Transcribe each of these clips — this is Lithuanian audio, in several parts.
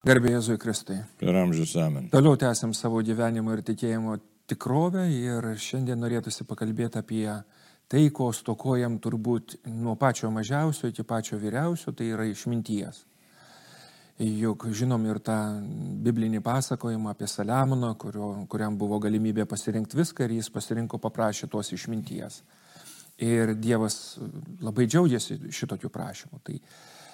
Garbė Jėzui Kristui. Per amžius amen. Toliau tęsiam savo gyvenimo ir tikėjimo tikrovę ir šiandien norėtųsi pakalbėti apie tai, ko stokojam turbūt nuo pačio mažiausio iki pačio vyriausio, tai yra išminties. Juk žinom ir tą biblinį pasakojimą apie Saliamoną, kurio, kuriam buvo galimybė pasirinkti viską ir jis pasirinko paprašė tos išminties. Ir Dievas labai džiaugiasi šitokiu prašymu. Tai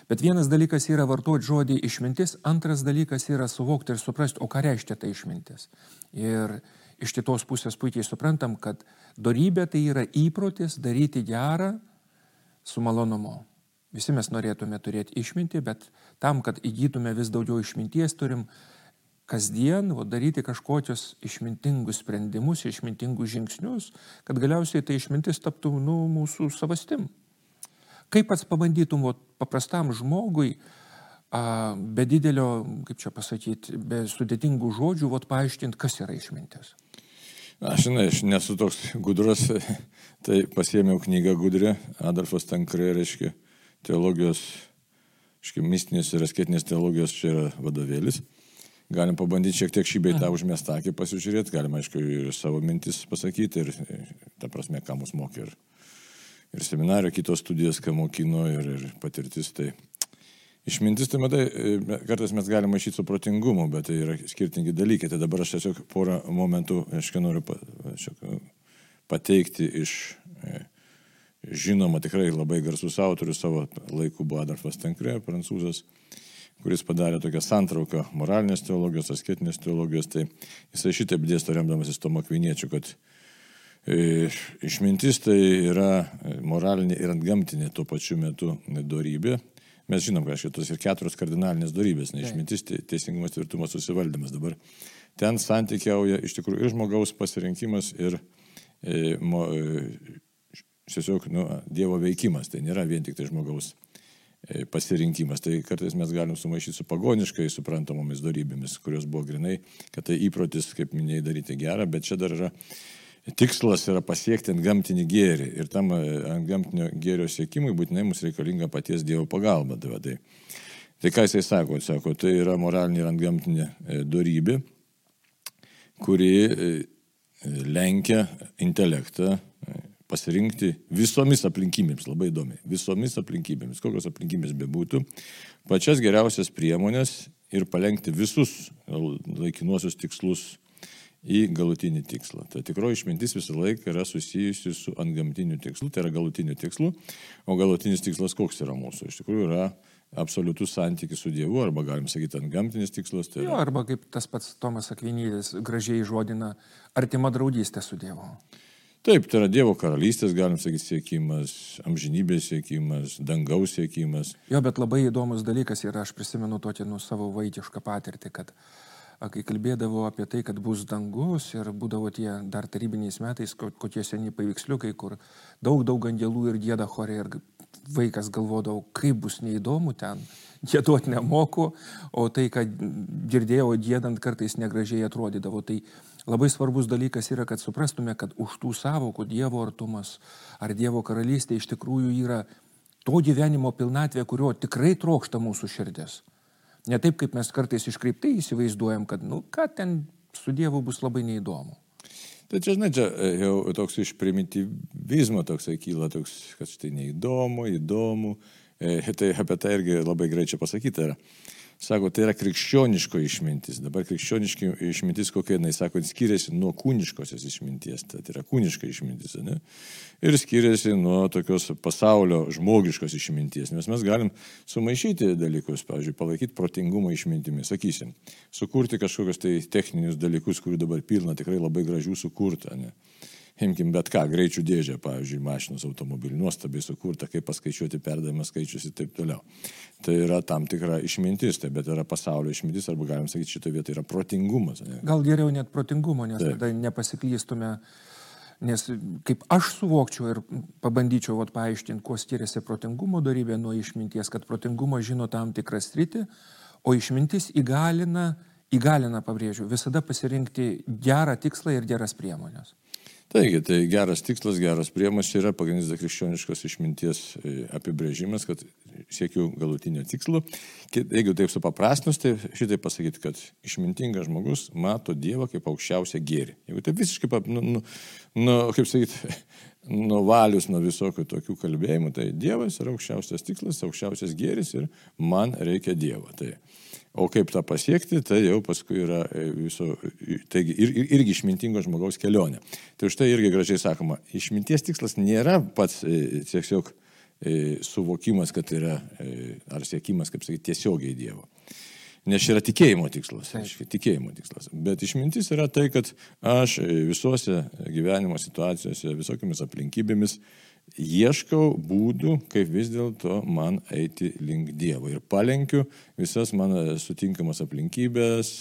Bet vienas dalykas yra vartoti žodį išmintis, antras dalykas yra suvokti ir suprasti, o ką reiškia tai išmintis. Ir iš kitos pusės puikiai suprantam, kad darybė tai yra įprotis daryti gerą su malonumu. Visi mes norėtume turėti išmintį, bet tam, kad įgytume vis daugiau išminties, turim kasdien o, daryti kažkokius išmintingus sprendimus, išmintingus žingsnius, kad galiausiai tai išmintis taptų nu, mūsų savastim. Kaip pats pabandytum paprastam žmogui, a, be didelio, kaip čia pasakyti, be sudėtingų žodžių, vat, paaiškinti, kas yra išmintis? Aš žinai, aš nesu toks gudrus, tai pasėmiau knygą gudrė, Adolfas Tankrė, reiškia, teologijos, reiškia, mistinės ir asketinės teologijos čia yra vadovėlis. Galim pabandyti šiek tiek šį beitą užmestakį pasižiūrėti, galim, aišku, ir savo mintis pasakyti, ir, ta prasme, ką mus mokė, ir ir seminario, kitos studijos, ką mokino ir, ir patirtis. Tai išmintis, tai matai, kartais mes galime maišyti su protingumu, bet tai yra skirtingi dalykai. Tai dabar aš tiesiog porą momentų, aš noriu pateikti iš e, žinoma tikrai labai garsus autorius savo laikų buvo Adolfas Tenkrė, prancūzas kuris padarė tokią santrauką moralinės teologijos, asketinės teologijos, tai jisai šitaip dėsto remdamasis Tomo Kviniečiu, kad E, išmintis tai yra moralinė ir antgamtinė tuo pačiu metu darybė. Mes žinom, kad šitos ir keturios kardinalinės darybės, ne išmintis, teisingumas, tvirtumas, susivaldymas. Dabar ten santykiauja iš tikrųjų ir žmogaus pasirinkimas, ir e, mo, e, tiesiog nu, Dievo veikimas. Tai nėra vien tik tai žmogaus e, pasirinkimas. Tai kartais mes galim sumaišyti su pagoniškai suprantamomis darybėmis, kurios buvo grinai, kad tai įprotis, kaip minėjai, daryti gerą, bet čia dar yra tikslas yra pasiekti ant gamtinį gėrį ir tam e, ant gamtinio gėrio siekimui būtinai mums reikalinga paties Dievo pagalba. Tai, tai, tai ką jisai sako? Sako, tai yra moralinė ir ant gamtinė e, darybė, kuri e, lenkia intelektą pasirinkti visomis aplinkybėmis, labai įdomi, visomis aplinkybėmis, kokios aplinkybės bebūtų, pačias geriausias priemonės ir palengti visus laikinuosius tikslus į galutinį tikslą. Ta tikroji išmintis visą laiką yra susijusi su antgamtiniu tikslu, tai yra galutiniu tikslu, o galutinis tikslas koks yra mūsų? Iš tikrųjų yra absoliutus santykis su Dievu, arba galim sakyti antgamtinis tikslas. Tai yra... jo, arba kaip tas pats Tomas Akvinėlis gražiai žodina, artima draugystė su Dievu. Taip, tai yra Dievo karalystės, galim sakyti, siekimas, amžinybės siekimas, dangaus siekimas. Jo, bet labai įdomus dalykas yra, aš prisimenu tokį nu savo vaikišką patirtį, kad kai kalbėdavo apie tai, kad bus dangus ir būdavo tie dar tarybiniais metais kokie seniai paveiksliukai, kur daug, daug angelų ir gėda chorė ir vaikas galvodavo, kaip bus neįdomu ten, gėduoti nemoku, o tai, kad girdėjau gėdant kartais negražiai atrodydavo. Tai labai svarbus dalykas yra, kad suprastume, kad už tų savokų Dievo artumas ar Dievo karalystė iš tikrųjų yra to gyvenimo pilnatvė, kurio tikrai trokšta mūsų širdis. Ne taip, kaip mes kartais iškreiptai įsivaizduojam, kad, nu, ką ten su Dievu bus labai neįdomu. Tai čia, žinai, čia e, jau toks iš primityvizmo toks kyla, toks, kad štai neįdomu, įdomu. E, tai apie tai irgi labai gerai čia pasakyta yra. Sako, tai yra krikščioniško išmintis. Dabar krikščioniški išmintis kokia jinai, sako, skiriasi nuo kūniškosios išminties. Tai yra kūniška išmintis, ne? Ir skiriasi nuo tokios pasaulio žmogiškos išminties. Nes mes galim sumaišyti dalykus, pavyzdžiui, palaikyti protingumą išmintimi, sakysim, sukurti kažkokius tai techninius dalykus, kurių dabar pilna tikrai labai gražių sukurta. Ne? Imkim bet ką, greičių dėžę, pavyzdžiui, mašinos automobilį, nuostabiai sukurta, kaip paskaičiuoti perdavimą skaičius ir taip toliau. Tai yra tam tikra išmintis, tai bet yra pasaulio išmintis, arba galim sakyti, šitoje vietoje yra protingumas. Ne? Gal geriau net protingumo, nes taip. tada nepasiklystume. Nes kaip aš suvokčiau ir pabandyčiau vat, paaiškinti, kuo skiriasi protingumo darybė nuo išminties, kad protingumo žino tam tikrą sritį, o išmintis įgalina, įgalina, pabrėžiu, visada pasirinkti gerą tikslą ir geras priemonės. Taigi, tai geras tikslas, geras priemas yra pagrindinis krikščioniškos išminties e, apibrėžimas, kad siekiu galutinio tikslo. Jeigu taip supaprastinus, tai šitai pasakyti, kad išmintingas žmogus mato Dievą kaip aukščiausią gėrį. Jeigu taip visiškai, nu, nu, nu, kaip sakyti, nuvalius nuo visokių tokių kalbėjimų, tai Dievas yra aukščiausias tikslas, aukščiausias gėris ir man reikia Dievo. Tai O kaip tą pasiekti, tai jau paskui yra e, viso, taigi ir, ir, irgi išmintingo žmogaus kelionė. Tai už tai irgi gražiai sakoma, išminties tikslas nėra pats e, tiesiog e, suvokimas, kad yra, ar siekimas, kaip sakyti, tiesiogiai Dievo. Nes čia yra tikėjimo tikslas, aiškiai, tikėjimo tikslas. Bet išmintis yra tai, kad aš visuose gyvenimo situacijose, visokiamis aplinkybėmis ieškau būdų, kaip vis dėlto man eiti link Dievo. Ir palenkiu visas mano sutinkamas aplinkybės,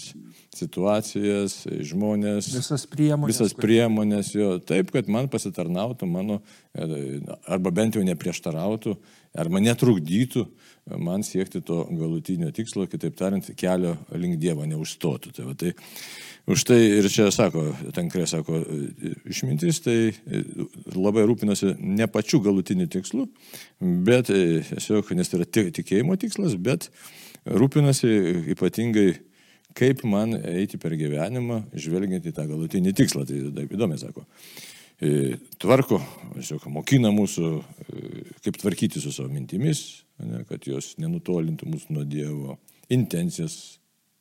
situacijas, žmonės. Visas priemonės. Visas priemonės jo, taip, kad man pasitarnautų mano, arba bent jau neprieštarautų, arba netrukdytų man siekti to galutinio tikslo, kitaip tariant, kelio link Dievo neužstotų. Tai, va, tai Už tai ir čia sako, tenkrė sako, išmintis tai labai rūpinasi ne pačiu galutiniu tikslu, bet tiesiog, nes tai yra tikėjimo tikslas, bet rūpinasi ypatingai, kaip man eiti per gyvenimą, žvelgiant į tą galutinį tikslą. Tai taip įdomi, sako. Tvarko, tiesiog mokina mūsų, kaip tvarkyti su savo mintimis, ne, kad jos nenutolintų mūsų nuo Dievo intencijas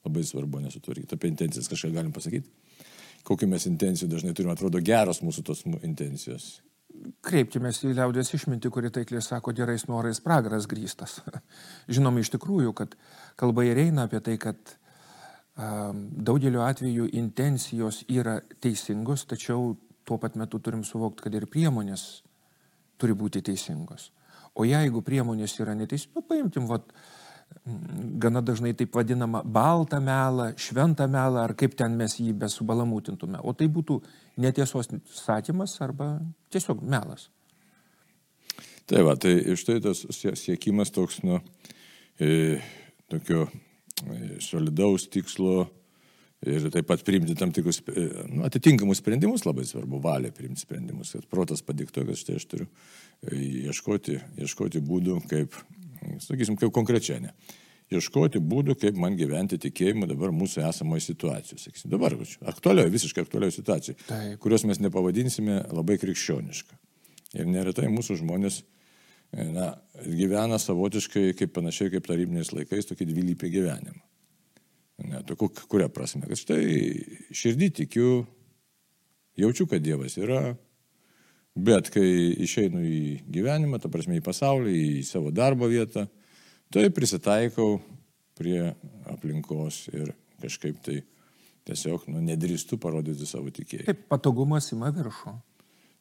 Labai svarbu nesutvarkyti. Apie intencijas kažką galim pasakyti. Kokiu mes intencijų dažnai turime, atrodo geros mūsų tos intencijos. Kreipkime į liaudės išmintį, kuri taikliai sako, gerais norais pragaras grįstas. Žinoma, iš tikrųjų, kad kalba ir eina apie tai, kad um, daugeliu atveju intencijos yra teisingos, tačiau tuo pat metu turim suvokti, kad ir priemonės turi būti teisingos. O jeigu priemonės yra neteisingos, nu, paimtim, vat, uh, gana dažnai taip vadinamą baltą melą, šventą melą, ar kaip ten mes jį besubalamutintume. O tai būtų netiesos sakymas arba tiesiog melas. Tai va, tai iš tai tas siekimas toks, nu, e, tokio e, solidaus tikslo ir taip pat priimti tam tikrus e, nu, atitinkamus sprendimus, labai svarbu valia priimti sprendimus, kad protas padiktuoja, kad štai aš turiu e, ieškoti, ieškoti būdų, kaip sakysim, kaip konkrečiai, ne. Ieškoti būdų, kaip man gyventi tikėjimu dabar mūsų esamoje situacijoje. Sakysim, dabar aktualioje, visiškai aktualioje situacijoje, Taip. kurios mes nepavadinsime labai krikščionišką. Ir neretai mūsų žmonės na, gyvena savotiškai, kaip panašiai kaip tarybiniais laikais, tokį dvilypį gyvenimą. Ne, tokiu, kuria prasme, kad štai širdį tikiu, jaučiu, kad Dievas yra, Bet kai išeinu į gyvenimą, ta prasme į pasaulį, į savo darbo vietą, tai prisitaikau prie aplinkos ir kažkaip tai tiesiog nu, nedrįstu parodyti savo tikėjimą. Taip, patogumas ima viršų.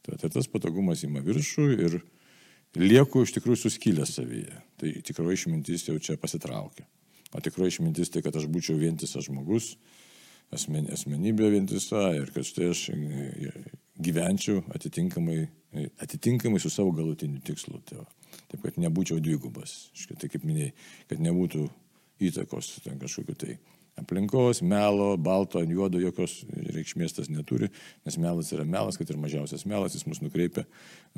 Tai, tai tas patogumas ima viršų ir lieku iš tikrųjų suskylęs savyje. Tai tikroji išmintis jau čia pasitraukia. O tikroji išmintis tai, kad aš būčiau vientisas žmogus, asmen, asmenybė vientisa ir kad štai aš gyvenčiau atitinkamai, atitinkamai su savo galutiniu tikslu. Tai. Taip, kad nebūčiau dvigubas. Tai kaip minėjai, kad nebūtų įtakos ten kažkokiu tai aplinkos, melo, balto, juodo jokios reikšmės tas neturi, nes melas yra melas, kad ir mažiausias melas, jis mus nukreipia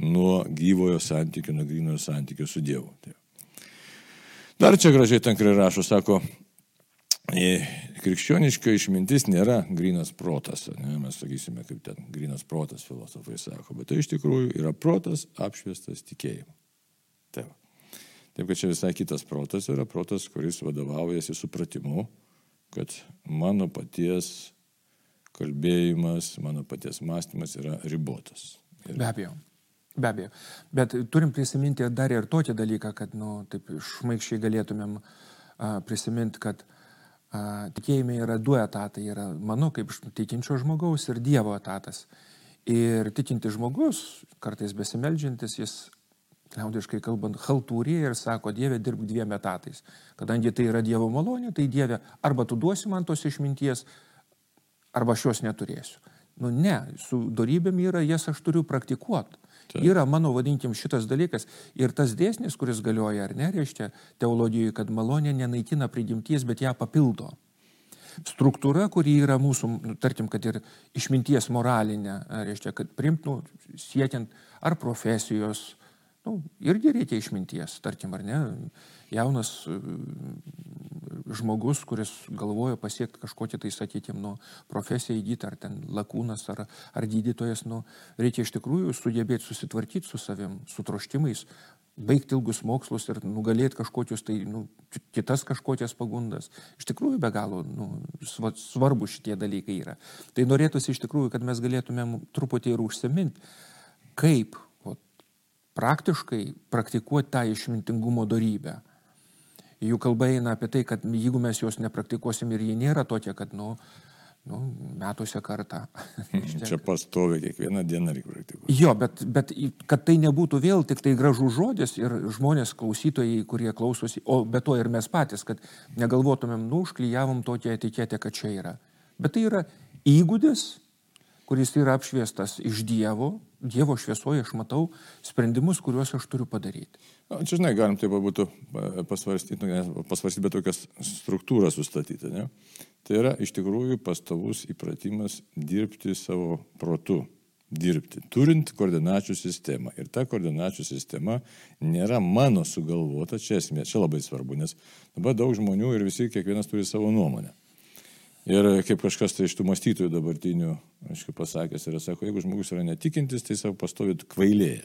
nuo gyvojo santykio, nuo grinojo santykio su Dievu. Tai. Dar čia gražiai tankrai rašo, sako, krikščioniška išmintis nėra grinas protas, ne, mes sakysime, kaip ten grinas protas filosofai sako, bet tai iš tikrųjų yra protas apšviestas tikėjimu. Taip. Taip, kad čia visai kitas protas yra protas, kuris vadovaujasi supratimu, kad mano paties kalbėjimas, mano paties mąstymas yra ribotas. Ir... Be abejo. Be abejo. Bet turim prisiminti dar ir tokį dalyką, kad, nu, taip šmaikščiai galėtumėm uh, prisiminti, kad uh, tikėjime yra du etatai. Yra mano kaip tikinčio žmogaus ir Dievo etatas. Ir tikinti žmogus, kartais besimeldžiantis, jis, liaudiškai kalbant, haltūrėje ir sako, Dieve dirbk dviem etatais. Kadangi tai yra Dievo malonė, tai Dieve arba tu duosi man tos išminties, arba aš jos neturėsiu. Nu ne, su darybėm yra, jas aš turiu praktikuoti. Taip. Yra mano, vadinkim, šitas dalykas. Ir tas dėsnis, kuris galioja ar ne, reiškia teologijoje, kad malonė nenaikina prigimties, bet ją papildo. struktūra, kuri yra mūsų, nu, tarkim, kad ir išminties moralinė, reiškia, kad primtų siekiant ar profesijos, nu, irgi reikia išminties, tarkim, ar ne, jaunas žmogus, kuris galvoja pasiekti kažkokį tai, sakykime, nu, profesiją įgyti, ar ten lakūnas, ar, ar gydytojas, nu, reikia iš tikrųjų sugebėti susitvarkyti su savim, su troštimais, baigti ilgus mokslus ir nugalėti kažkokius tai, nu, kitas kažkokias pagundas. Iš tikrųjų be galo nu, svarbu šitie dalykai yra. Tai norėtųsi iš tikrųjų, kad mes galėtumėm truputį ir užsiminti, kaip praktiškai praktikuoti tą išmintingumo darybę jų kalba eina apie tai, kad jeigu mes jos nepraktikuosim ir ji nėra tokia, kad, nu, nu metuose kartą. Čia pastovi kiekvieną dieną reikia praktikuoti. Jo, bet, bet kad tai nebūtų vėl tik tai gražų žodis ir žmonės, klausytojai, kurie klausosi, o be to ir mes patys, kad negalvotumėm, nu, užklyjavom tokią etiketę, kad čia yra. Bet tai yra įgūdis, kuris yra apšviestas iš Dievo, Dievo šviesoje aš matau sprendimus, kuriuos aš turiu padaryti. Na, čia, žinai, galim taip būtų pasvarstyti, nu, pasvarstyti, bet tokias struktūras sustatyti. Ne? Tai yra iš tikrųjų pastovus įpratimas dirbti savo protu. Dirbti, turint koordinačių sistemą. Ir ta koordinačių sistema nėra mano sugalvota, čia esmė, čia labai svarbu, nes dabar daug žmonių ir visi, kiekvienas turi savo nuomonę. Ir kaip kažkas tai iš tų mąstytojų dabartinių, aišku, pasakęs yra, sako, jeigu žmogus yra netikintis, tai savo pastovit kvailėje.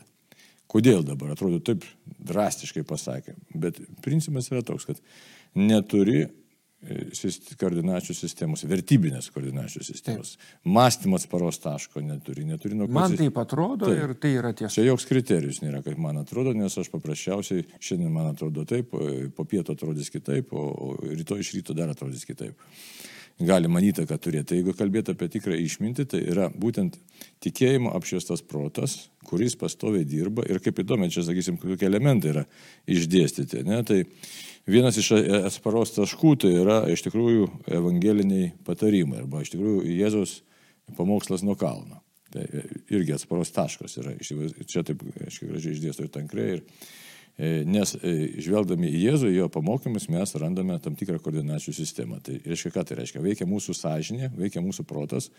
Kodėl dabar atrodo taip drastiškai pasakė. Bet principas yra toks, kad neturi e, koordinačių sistemos, vertybinės koordinačių sistemos. Taip. Mąstymas paros taško neturi. neturi nuo man taip atrodo taip. ir tai yra tiesa. Čia joks kriterijus nėra, kaip man atrodo, nes aš paprasčiausiai šiandien man atrodo taip, po pieto atrodys kitaip, o rytoj iš ryto dar atrodys kitaip galima įtaką turėti. Jeigu kalbėti apie tikrą išmintį, tai yra būtent tikėjimo apšviestas protas, kuris pastoviai dirba ir kaip įdomu, čia, sakysim, kokie elementai yra išdėstyti. Ne? Tai vienas iš atsparos taškų tai yra iš tikrųjų evangeliniai patarimai arba iš tikrųjų Jėzaus pamokslas nuo kalno. Tai irgi atsparos taškas yra. Čia taip, aiškiai, gražiai išdėsto ir tankrė. Ir nes e, žvelgdami į Jėzų, jo pamokymus, mes randame tam tikrą koordinacijų sistemą. Tai reiškia, ką tai reiškia? Veikia mūsų sąžinė, veikia mūsų protas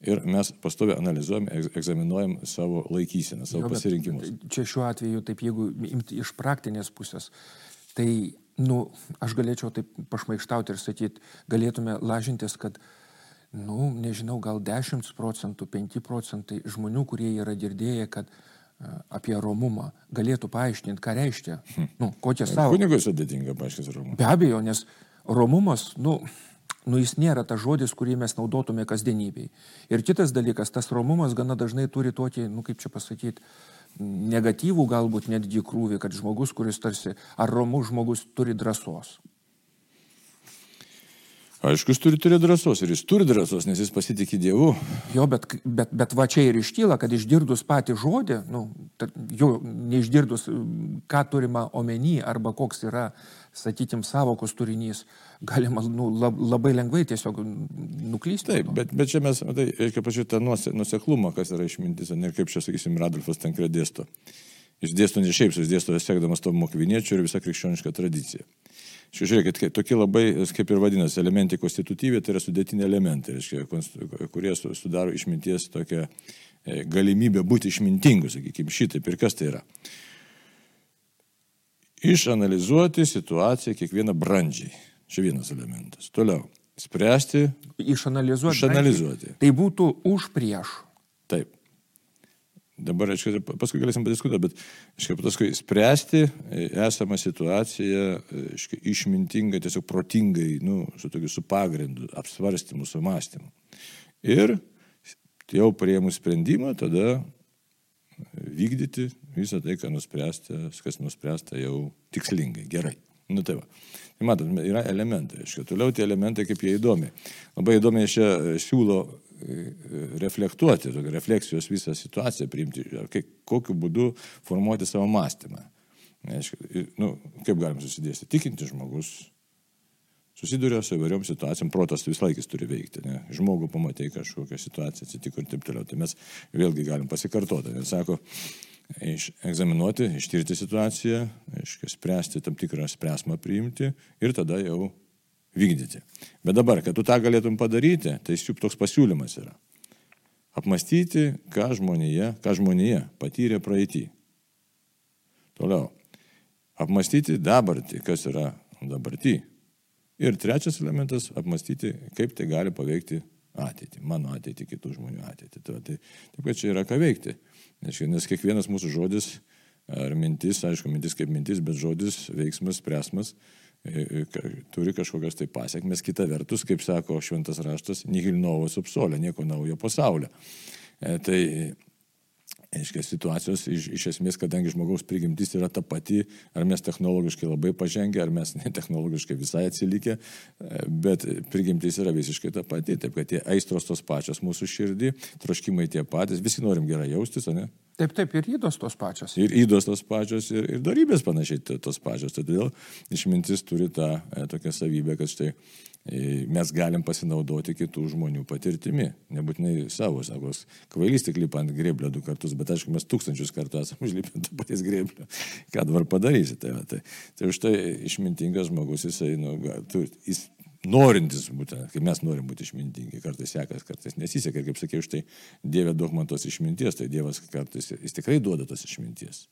ir mes pastovi analizuojam, egzaminuojam savo laikyseną, savo jo, pasirinkimus. Čia šiuo atveju, taip jeigu imti iš praktinės pusės, tai, nu, aš galėčiau taip pašmaištauti ir sakyti, galėtume lažintis, kad nu, nežinau, gal 10 procentų, 5 procentai žmonių, kurie yra girdėję, kad apie romumą galėtų paaiškinti, ką reiškia, hm. nu, kokią savo. Kunigui sudėtinga paaiškinti romumą. Be abejo, nes romumas, nu, nu, jis nėra tas žodis, kurį mes naudotume kasdienybei. Ir kitas dalykas, tas romumas gana dažnai turi tokį, nu, kaip čia pasakyti, negatyvų galbūt netgi krūvį, kad žmogus, kuris tarsi, ar romus žmogus turi drąsos. Aišku, jis turi turėti drąsos ir jis turi drąsos, nes jis pasitikė Dievu. Jo, bet, bet, bet va čia ir iškyla, kad išgirdus patį žodį, nu, jau neišgirdus, ką turima omeny arba koks yra, sakykime, savokos turinys, galima nu, labai lengvai tiesiog nuklysti. Taip, bet, bet čia mes, tai, reikia pažiūrėti tą nuseklumą, kas yra išmintis, ir kaip čia, sakysim, Radolfas Tankre dėsto. Jis dėsto ne šiaip, jis dėsto siekdamas to mokviniečių ir visą krikščionišką tradiciją. Čia žiūrėkit, tokie labai, kaip ir vadinasi, elementai konstitutyviai, tai yra sudėtiniai elementai, reiškia, kurie sudaro išminties tokią e, galimybę būti išmintingu, sakykime, šitaip. Ir kas tai yra? Išanalizuoti situaciją kiekvieną brandžiai. Čia vienas elementas. Toliau. Spręsti. Išanalizuoti. Išanalizuoti. Tai būtų už prieš. Taip. Dabar, aišku, paskui galėsim padiskutuoti, bet, aišku, paskui spręsti e, esamą situaciją, e, aišku, išmintingai, tiesiog protingai, nu, su tokiu su pagrindu, apsvarstymu, su mąstymu. Ir jau prieimus sprendimą, tada vykdyti visą tai, ką nuspręsta, kas nuspręsta jau tikslingai, gerai. Nu tai va. Tai matot, yra elementai, aišku. Toliau tie elementai, kaip jie įdomi. Labai įdomiai čia siūlo reflektuoti, refleksijos visą situaciją priimti, kaip, kokiu būdu formuoti savo mąstymą. Aišku, nu, kaip galim susidėsti? Tikinti žmogus susiduria su įvairiom situacijom, protas vis laikis turi veikti. Ne? Žmogų pamatai kažkokią situaciją, atsitiko ir taip toliau. Tai mes vėlgi galim pasikartoti. Nes sako, egzaminuoti, ištirti situaciją, aiškiai, spręsti tam tikrą spręsmą priimti ir tada jau vykdyti. Bet dabar, kad tu tą galėtum padaryti, tai šiup toks pasiūlymas yra. Apmastyti, ką žmonėje, ką žmonėje patyrė praeitį. Toliau. Apmastyti dabartį, kas yra dabartį. Ir trečias elementas - apmastyti, kaip tai gali paveikti ateitį, mano ateitį, kitų žmonių ateitį. Tai, tai taip, kad čia yra ką veikti. Nes kiekvienas mūsų žodis ar mintis, aišku, mintis kaip mintis, bet žodis, veiksmas, presmas e, turi kažkokias tai pasiekmes. Kita vertus, kaip sako šventas raštas, nihil novos upsolė, nieko naujo pasaulio. E, tai Aiškiai, situacijos iš, iš esmės, kadangi žmogaus prigimtis yra ta pati, ar mes technologiškai labai pažengę, ar mes netechnologiškai visai atsilikę, bet prigimtis yra visiškai ta pati. Taip, kad tie aistros tos pačios mūsų širdį, troškimai tie patys, visi norim gerai jaustis, ne? Taip, taip, ir įdos tos pačios. Ir įdos tos pačios, ir, ir darybės panašiai tos pačios. Todėl išmintis turi tą e, tokią savybę, kad štai e, mes galim pasinaudoti kitų žmonių patirtimi. Nebūtinai savo, sakos, kvailys tik lipa ant grėblio du kartus, bet aišku, mes tūkstančius kartų esame užlipę ant to paties grėblio. Ką dabar padarysi? Tai, tai, tai už tai išmintingas žmogus, jisai, nu, tu, jis norintis būtent, kaip mes norim būti išmintingi, kartais sekas, kartais nesiseka. Ir kaip sakiau, štai Dieve duok man tos išminties, tai Dievas kartais jis tikrai duoda tos išminties.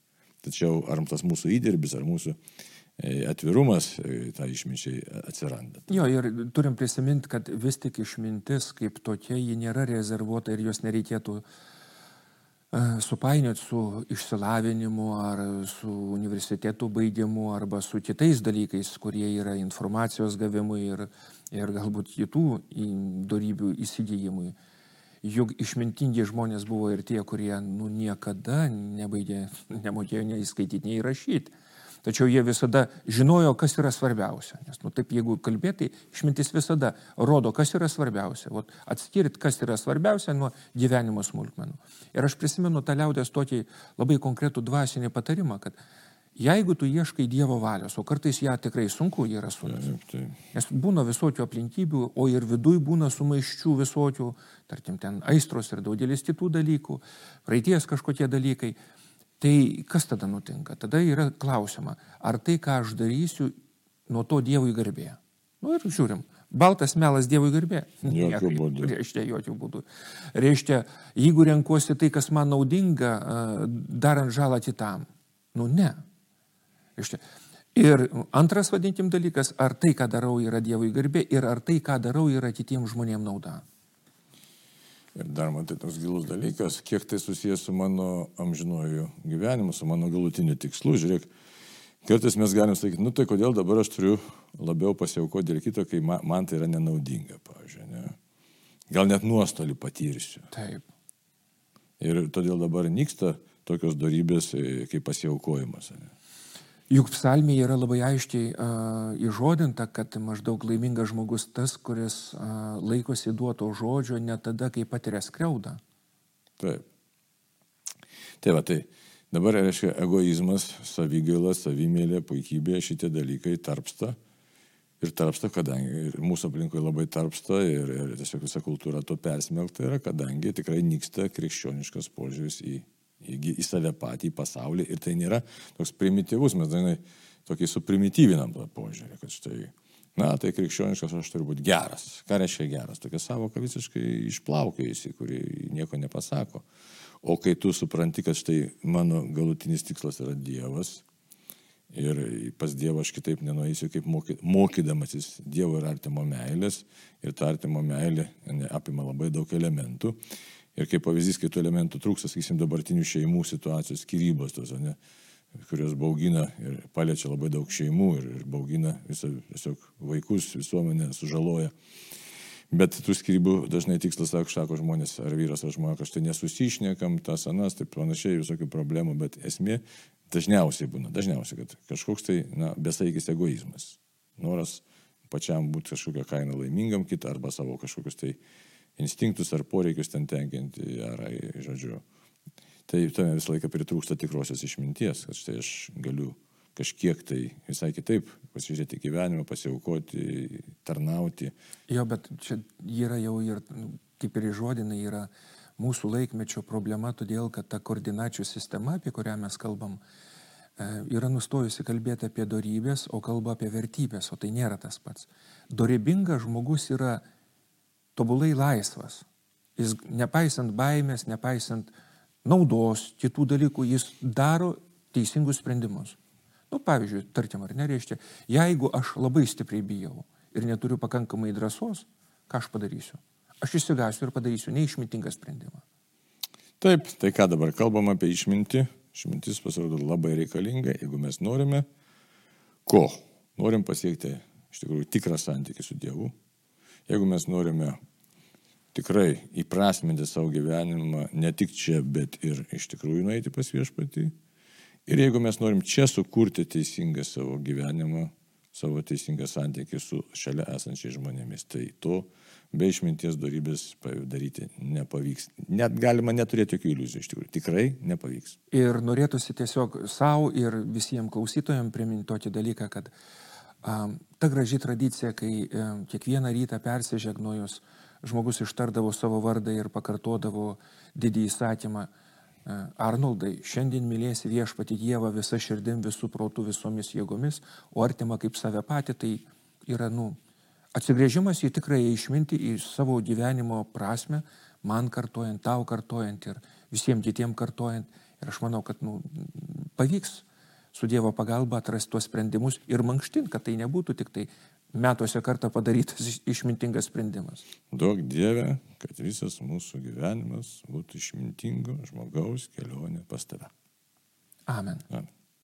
Tačiau ar tas mūsų įdirbis, ar mūsų e, atvirumas e, tą išminčiai atsiranda. Jo, ir turim prisiminti, kad vis tik išmintis kaip tokia, ji nėra rezervuota ir jos nereikėtų uh, supainioti su išsilavinimu ar su universitetų baigimu arba su kitais dalykais, kurie yra informacijos gavimui ir, ir galbūt kitų darybių įsigijimui. Juk išmintingi žmonės buvo ir tie, kurie nu, niekada nebaigė, nemokėjo nei skaityti, nei rašyti. Tačiau jie visada žinojo, kas yra svarbiausia. Nes, nu, taip, jeigu kalbėtai, išmintis visada rodo, kas yra svarbiausia. Vat, atskirti, kas yra svarbiausia nuo gyvenimo smulkmenų. Ir aš prisimenu tą liaudės tokį labai konkretų dvasinį patarimą, kad jeigu tu ieškai Dievo valios, o kartais ją tikrai sunku yra surasti. Nes būna visokių aplinkybių, o ir viduj būna sumaiščių visokių, tarkim, ten aistros ir daugelis kitų dalykų, praeities kažkokie dalykai. Tai kas tada nutinka? Tada yra klausima, ar tai, ką aš darysiu, nuo to Dievui garbė. Nu ir žiūrim, baltas melas Dievui garbė. Jokių būdų. Reiškia, jokių būdų. Reiškia, jeigu renkuosi tai, kas man naudinga, darant žalą kitam. Nu ne. Reiškia, Ir antras, vadinkim, dalykas, ar tai, ką darau, yra Dievui garbė ir ar tai, ką darau, yra kitiems žmonėms nauda. Ir dar man tai toks gilus dalykas, kiek tai susijęs su mano amžinuoju gyvenimu, su mano galutiniu tikslu. Žiūrėk, kartais mes galim sakyti, nu tai kodėl dabar aš turiu labiau pasiaukoti dėl kito, kai man, man tai yra nenaudinga, pavyzdžiui. Ne? Gal net nuostolį patyrsiu. Taip. Ir todėl dabar nyksta tokios darybės e, kaip pasiaukojimas. Ne? Juk psalmėje yra labai aiškiai uh, įžodinta, kad maždaug laimingas žmogus tas, kuris uh, laikosi duoto žodžio ne tada, kai patiria skriaudą. Taip. Tai va, tai dabar reiškia egoizmas, savigaila, savimėlė, puikybė, šitie dalykai tarpsta. Ir tarpsta, kadangi ir mūsų aplinkoje labai tarpsta ir, ir tiesiog visa kultūra to persmelkta yra, kadangi tikrai nyksta krikščioniškas požiūris į į, į save patį, į pasaulį. Ir tai nėra toks primityvus, mes dažnai tokį suprimityvinam tą požiūrį, kad štai, na, tai krikščioniškas aš turiu būti geras. Ką reiškia geras? Tokia savoka visiškai išplaukėjusi, kuri nieko nepasako. O kai tu supranti, kad štai mano galutinis tikslas yra Dievas, Ir pas Dievą aš kitaip nenueisiu, kaip moky, mokydamasis Dievo ir artimo meilės. Ir ta artimo meilė apima labai daug elementų. Ir kaip pavyzdys, kai tų elementų trūksta, sakysim, dabartinių šeimų situacijos, skirybos tos, ne, kurios baugina ir paliečia labai daug šeimų ir, ir baugina visą, tiesiog vaikus, visuomenę sužaloja. Bet tų skirybų dažnai tikslas, sako, sako žmonės, ar vyras, ar žmona, kažtai nesusišnekam, tas anas, taip panašiai, visokių problemų, bet esmė dažniausiai būna, dažniausiai, kad kažkoks tai, na, besaikis egoizmas. Noras pačiam būti kažkokią kainą laimingam kitą arba savo kažkokius tai instinktus ar poreikius ten tenkinti, ar, žodžiu. Tai tame visą laiką pritrūksta tikrosios išminties, kad štai aš galiu kažkiek tai visai kitaip pasižiūrėti gyvenimą, pasiaukoti, tarnauti. Jo, bet čia yra jau ir, kaip ir įžodinai, yra mūsų laikmečio problema, todėl kad ta koordinačių sistema, apie kurią mes kalbam, yra nustojusi kalbėti apie darybės, o kalba apie vertybės, o tai nėra tas pats. Dorybingas žmogus yra tobulai laisvas. Jis nepaisant baimės, nepaisant naudos, kitų dalykų, jis daro teisingus sprendimus. Nu, pavyzdžiui, tarkim, ar nereiškia, jeigu aš labai stipriai bijau ir neturiu pakankamai drąsos, ką aš padarysiu? Aš įsigasiu ir padarysiu neišmintingą sprendimą. Taip, tai ką dabar kalbam apie išmintį? Išmintis pasirodo labai reikalinga, jeigu mes norime, ko? Norim pasiekti iš tikrųjų tikrą santykį su Dievu. Jeigu mes norime tikrai įprasminti savo gyvenimą ne tik čia, bet ir iš tikrųjų nueiti pas viešpatį, Ir jeigu mes norim čia sukurti teisingą savo gyvenimą, savo teisingą santykį su šalia esančiais žmonėmis, tai to be išminties darybės daryti nepavyks. Net galima neturėti jokių iliuzijų, iš tikrųjų. Tikrai nepavyks. Ir norėtųsi tiesiog savo ir visiems klausytojams priminti tokį dalyką, kad um, ta graži tradicija, kai kiekvieną rytą persižegnojus žmogus ištardavo savo vardą ir pakartodavo didį įsakymą, E, Arnoldai, šiandien mylėsi viešpati Dievą visą širdim, visų protų, visomis jėgomis, o artima kaip save pati, tai yra, nu, atsigrėžimas į tikrąją išminti, į savo gyvenimo prasme, man kartojant, tau kartojant ir visiems kitiems kartojant. Ir aš manau, kad, nu, pavyks su Dievo pagalba atrasti tuos sprendimus ir mankštint, kad tai nebūtų tik tai metuose kartą padarytas išmintingas sprendimas. Daug Dieve, kad visas mūsų gyvenimas būtų išmintingo žmogaus kelionė pas tave. Amen. Amen.